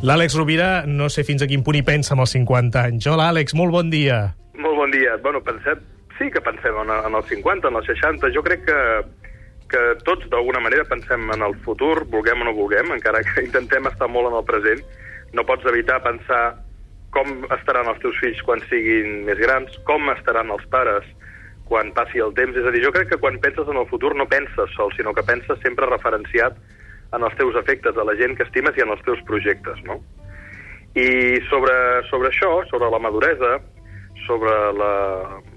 L'Àlex Rovira, no sé fins a quin punt hi pensa amb els 50 anys. Hola, Àlex, molt bon dia. Molt bon dia. Bueno, pensem, sí que pensem en, en els 50, en els 60. Jo crec que, que tots, d'alguna manera, pensem en el futur, vulguem o no vulguem, encara que intentem estar molt en el present. No pots evitar pensar com estaran els teus fills quan siguin més grans, com estaran els pares quan passi el temps. És a dir, jo crec que quan penses en el futur no penses sol, sinó que penses sempre referenciat en els teus efectes, a la gent que estimes i en els teus projectes, no? I sobre, sobre això, sobre la maduresa, sobre la,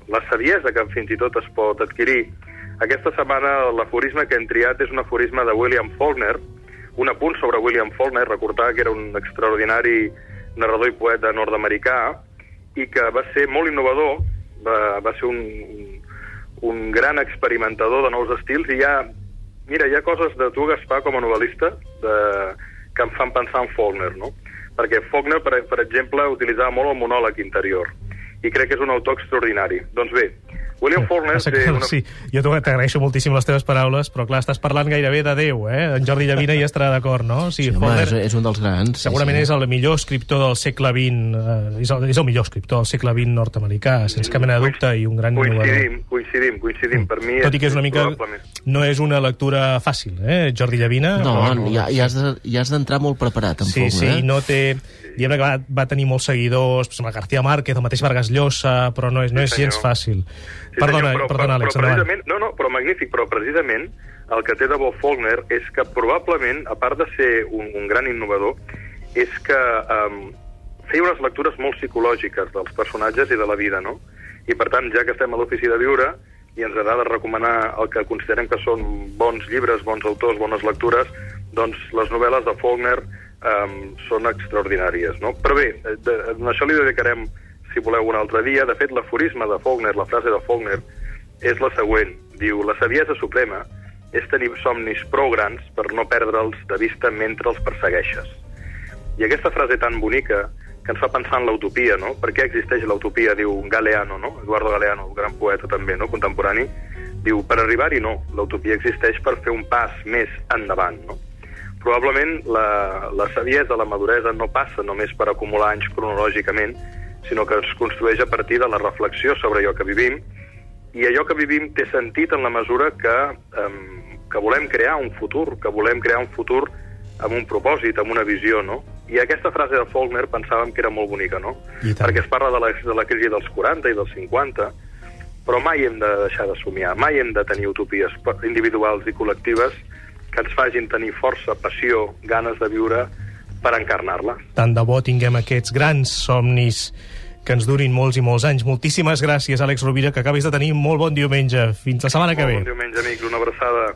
la saviesa que fins i tot es pot adquirir, aquesta setmana l'aforisme que hem triat és un aforisme de William Faulkner, un apunt sobre William Faulkner, recordar que era un extraordinari narrador i poeta nord-americà i que va ser molt innovador, va, va ser un, un gran experimentador de nous estils i ha, mira, hi ha coses de tu, Gaspar, com a novel·lista, de, que em fan pensar en Faulkner, no? Perquè Faulkner, per, per exemple, utilitzava molt el monòleg interior i crec que és un autor extraordinari. Doncs bé, William Faulkner... Té una... Sí, jo t'agraeixo moltíssim les teves paraules, però clar, estàs parlant gairebé de Déu, eh? En Jordi Llavina hi estarà d'acord, no? Sí, sí Faulkner, home, és, és un dels grans. Segurament sí, sí. és el millor escriptor del segle XX, eh, és, el, és el millor escriptor del segle XX nord-americà, sense cap mena de dubte, i un gran coincidim, innovador. Coincidim, coincidim, per mi... Tot i que és una mica... No és una lectura fàcil, eh, Jordi Llavina? No, no, no ja, ja has d'entrar de, molt preparat, en sí, Faulkner. Sí, sí, eh? no té... Diguem que va, va tenir molts seguidors, exemple, García Márquez, el mateix Vargas Llosa, però no és, no és gens fàcil. Sí, perdona, senyor, però, perdona, Àlex, però precisament, No, no, però magnífic, però precisament el que té de bo Faulkner és que probablement, a part de ser un, un gran innovador, és que um, feia unes lectures molt psicològiques dels personatges i de la vida, no? I per tant, ja que estem a l'ofici de viure i ens agrada recomanar el que considerem que són bons llibres, bons autors, bones lectures, doncs les novel·les de Faulkner um, són extraordinàries, no? Però bé, de, de, això li dedicarem si voleu, un altre dia. De fet, l'aforisme de Faulkner, la frase de Faulkner, és la següent. Diu, la saviesa suprema és tenir somnis prou grans per no perdre'ls de vista mentre els persegueixes. I aquesta frase tan bonica que ens fa pensar en l'utopia, no? Per què existeix l'utopia, diu Galeano, no? Eduardo Galeano, un gran poeta també, no? Contemporani. Diu, per arribar-hi no, l'utopia existeix per fer un pas més endavant, no? Probablement la, la saviesa, la maduresa no passa només per acumular anys cronològicament, sinó que es construeix a partir de la reflexió sobre allò que vivim, i allò que vivim té sentit en la mesura que, um, que volem crear un futur, que volem crear un futur amb un propòsit, amb una visió, no? I aquesta frase de Faulkner pensàvem que era molt bonica, no? Perquè es parla de la, de la crisi dels 40 i dels 50, però mai hem de deixar de somiar, mai hem de tenir utopies individuals i col·lectives que ens fagin tenir força, passió, ganes de viure per encarnar-la. Tant de bo tinguem aquests grans somnis que ens durin molts i molts anys. Moltíssimes gràcies, Àlex Rovira, que acabis de tenir molt bon diumenge. Fins la setmana molt que ve. Bon diumenge, amics. Una abraçada.